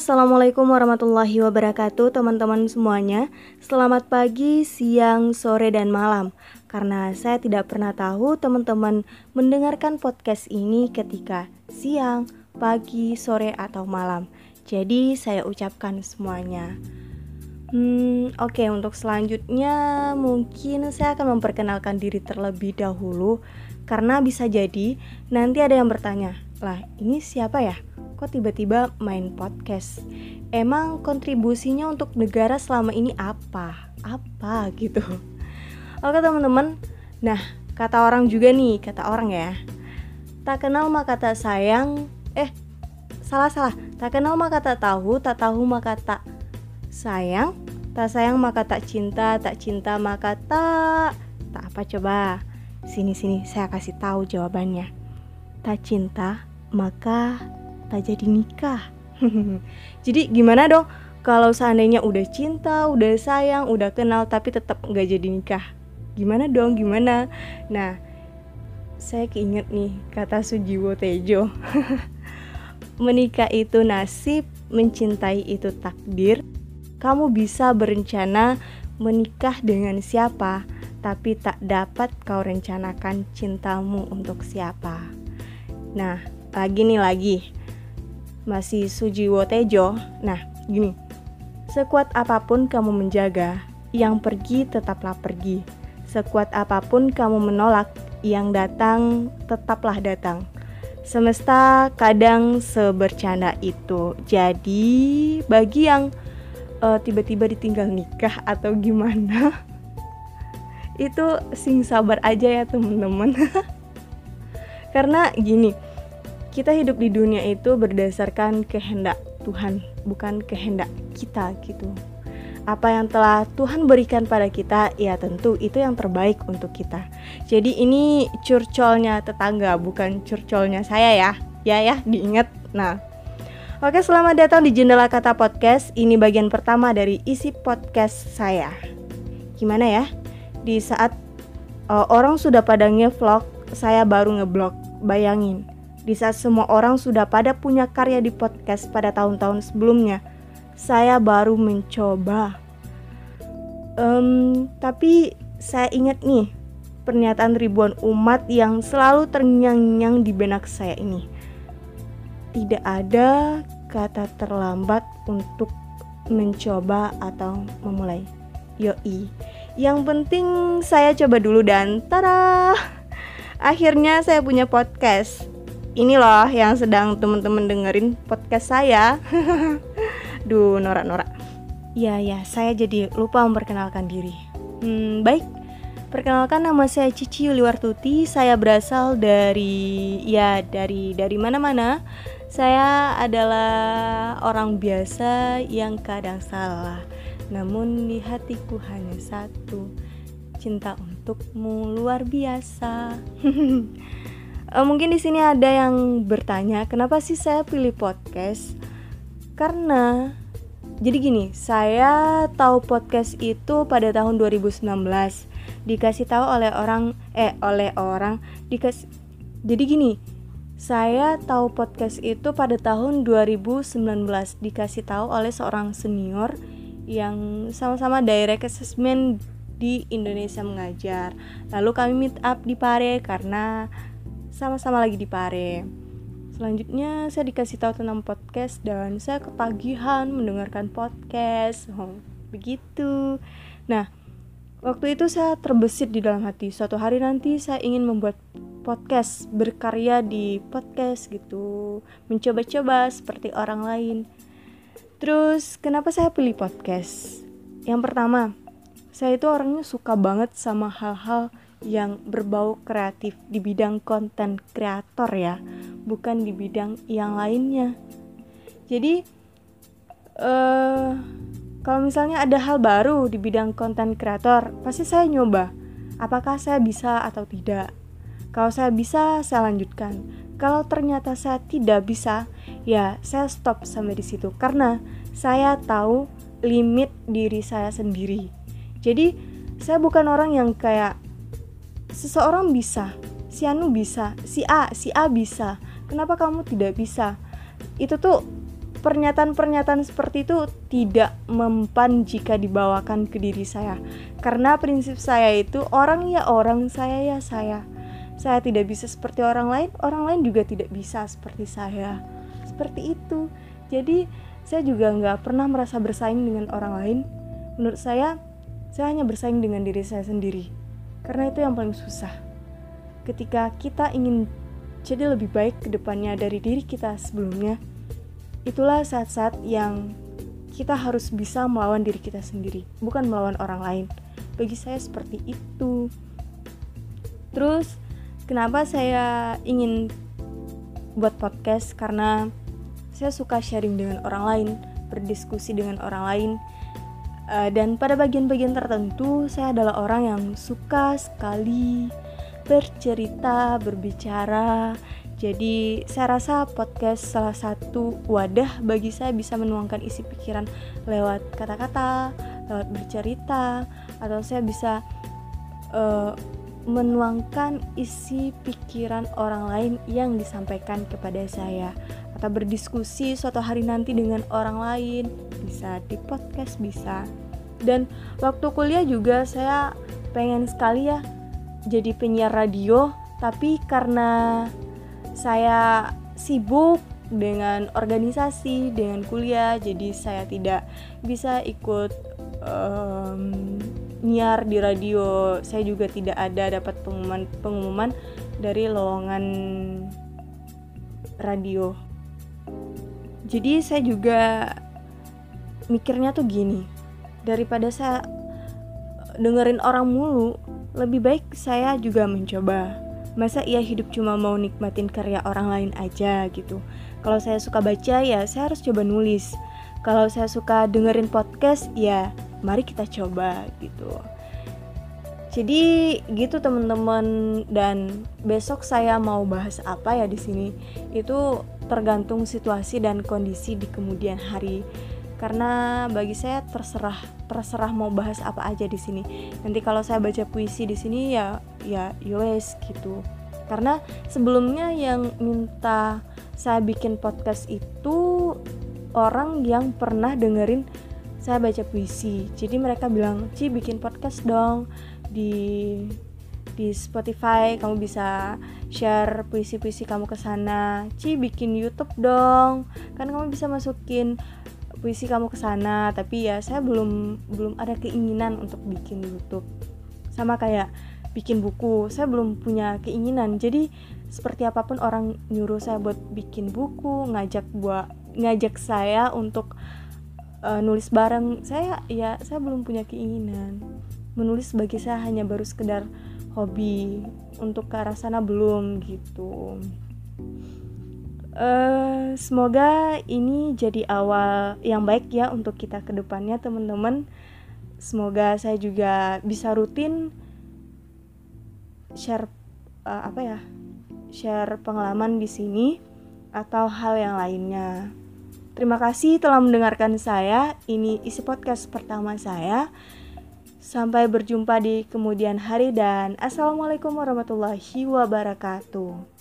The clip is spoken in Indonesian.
assalamualaikum warahmatullahi wabarakatuh, teman-teman semuanya. Selamat pagi, siang, sore, dan malam. Karena saya tidak pernah tahu teman-teman mendengarkan podcast ini ketika siang, pagi, sore, atau malam. Jadi, saya ucapkan semuanya. Hmm, oke, okay, untuk selanjutnya mungkin saya akan memperkenalkan diri terlebih dahulu karena bisa jadi nanti ada yang bertanya, "Lah, ini siapa ya?" Kok tiba-tiba main podcast? Emang kontribusinya untuk negara selama ini apa? Apa gitu? Oke teman-teman, nah kata orang juga nih, kata orang ya. Tak kenal maka tak sayang, eh salah salah. Tak kenal maka tak tahu, tak tahu maka tak sayang, tak sayang maka tak cinta, tak cinta maka tak tak apa coba. Sini sini saya kasih tahu jawabannya. Tak cinta maka tak jadi nikah. jadi gimana dong kalau seandainya udah cinta, udah sayang, udah kenal tapi tetap nggak jadi nikah? Gimana dong? Gimana? Nah, saya keinget nih kata Sujiwo Tejo. Menikah itu nasib, mencintai itu takdir. Kamu bisa berencana menikah dengan siapa, tapi tak dapat kau rencanakan cintamu untuk siapa. Nah, lagi nih lagi masih Sujiwo Tejo. Nah, gini. Sekuat apa pun kamu menjaga, yang pergi tetaplah pergi. Sekuat apa pun kamu menolak, yang datang tetaplah datang. Semesta kadang sebercanda itu. Jadi, bagi yang uh, tiba-tiba ditinggal nikah atau gimana, itu sing sabar aja ya temen-temen. Karena gini, kita hidup di dunia itu berdasarkan kehendak Tuhan, bukan kehendak kita gitu. Apa yang telah Tuhan berikan pada kita, ya tentu itu yang terbaik untuk kita. Jadi ini curcolnya tetangga, bukan curcolnya saya ya. Ya ya, diingat. Nah, Oke, selamat datang di Jendela Kata Podcast. Ini bagian pertama dari isi podcast saya. Gimana ya? Di saat uh, orang sudah pada nge-vlog, saya baru ngeblog. Bayangin, di saat semua orang sudah pada punya karya di podcast pada tahun-tahun sebelumnya, saya baru mencoba. Um, tapi saya ingat nih pernyataan ribuan umat yang selalu terngiang-ngiang di benak saya ini. Tidak ada kata terlambat untuk mencoba atau memulai. Yoi. Yang penting saya coba dulu dan tada. Akhirnya saya punya podcast ini loh yang sedang teman-teman dengerin podcast saya. Duh, norak-norak. Ya, ya, saya jadi lupa memperkenalkan diri. Hmm, baik. Perkenalkan nama saya Cici Yuliwartuti. Saya berasal dari ya dari dari mana-mana. Saya adalah orang biasa yang kadang salah. Namun di hatiku hanya satu. Cinta untukmu luar biasa. Uh, mungkin di sini ada yang bertanya, kenapa sih saya pilih podcast? Karena jadi gini, saya tahu podcast itu pada tahun 2019. Dikasih tahu oleh orang eh oleh orang dikasih Jadi gini, saya tahu podcast itu pada tahun 2019 dikasih tahu oleh seorang senior yang sama-sama direct assessment di Indonesia mengajar. Lalu kami meet up di Pare karena sama-sama lagi di Pare. Selanjutnya saya dikasih tahu tentang podcast dan saya ketagihan mendengarkan podcast. Oh, begitu. Nah, waktu itu saya terbesit di dalam hati. Suatu hari nanti saya ingin membuat podcast, berkarya di podcast gitu, mencoba-coba seperti orang lain. Terus, kenapa saya pilih podcast? Yang pertama, saya itu orangnya suka banget sama hal-hal yang berbau kreatif di bidang konten kreator ya, bukan di bidang yang lainnya. Jadi uh, kalau misalnya ada hal baru di bidang konten kreator, pasti saya nyoba. Apakah saya bisa atau tidak? Kalau saya bisa, saya lanjutkan. Kalau ternyata saya tidak bisa, ya saya stop sampai di situ karena saya tahu limit diri saya sendiri. Jadi, saya bukan orang yang kayak seseorang bisa, si Anu bisa, si A, si A bisa. Kenapa kamu tidak bisa? Itu tuh pernyataan-pernyataan seperti itu tidak mempan jika dibawakan ke diri saya. Karena prinsip saya itu orang ya orang saya ya saya. Saya tidak bisa seperti orang lain orang lain juga tidak bisa seperti saya. Seperti itu. Jadi saya juga nggak pernah merasa bersaing dengan orang lain. Menurut saya saya hanya bersaing dengan diri saya sendiri karena itu yang paling susah ketika kita ingin jadi lebih baik ke depannya dari diri kita sebelumnya itulah saat-saat yang kita harus bisa melawan diri kita sendiri, bukan melawan orang lain. Bagi saya seperti itu. Terus, kenapa saya ingin buat podcast? Karena saya suka sharing dengan orang lain, berdiskusi dengan orang lain. Eh, dan pada bagian-bagian tertentu, saya adalah orang yang suka sekali bercerita, berbicara, jadi saya rasa podcast salah satu wadah bagi saya bisa menuangkan isi pikiran lewat kata-kata, lewat bercerita, atau saya bisa uh, menuangkan isi pikiran orang lain yang disampaikan kepada saya atau berdiskusi suatu hari nanti dengan orang lain bisa di podcast bisa dan waktu kuliah juga saya pengen sekali ya jadi penyiar radio tapi karena saya sibuk dengan organisasi, dengan kuliah, jadi saya tidak bisa ikut um, nyiar di radio. Saya juga tidak ada dapat pengumuman pengumuman dari lowongan radio. Jadi saya juga mikirnya tuh gini, daripada saya dengerin orang mulu, lebih baik saya juga mencoba. Masa ia hidup cuma mau nikmatin karya orang lain aja gitu. Kalau saya suka baca ya saya harus coba nulis. Kalau saya suka dengerin podcast ya mari kita coba gitu. Jadi gitu teman-teman dan besok saya mau bahas apa ya di sini. Itu tergantung situasi dan kondisi di kemudian hari. Karena bagi saya terserah terserah mau bahas apa aja di sini. Nanti kalau saya baca puisi di sini ya ya US gitu. Karena sebelumnya yang minta saya bikin podcast itu orang yang pernah dengerin saya baca puisi. Jadi mereka bilang Ci bikin podcast dong. Di di Spotify kamu bisa share puisi-puisi kamu ke sana. Ci bikin YouTube dong. Kan kamu bisa masukin puisi kamu ke sana tapi ya saya belum belum ada keinginan untuk bikin YouTube sama kayak bikin buku saya belum punya keinginan jadi seperti apa pun orang nyuruh saya buat bikin buku ngajak buat ngajak saya untuk uh, nulis bareng saya ya saya belum punya keinginan menulis bagi saya hanya baru sekedar hobi untuk ke arah sana belum gitu Uh, semoga ini jadi awal yang baik ya untuk kita ke depannya teman-teman. Semoga saya juga bisa rutin share uh, apa ya? share pengalaman di sini atau hal yang lainnya. Terima kasih telah mendengarkan saya. Ini isi podcast pertama saya. Sampai berjumpa di kemudian hari dan Assalamualaikum warahmatullahi wabarakatuh.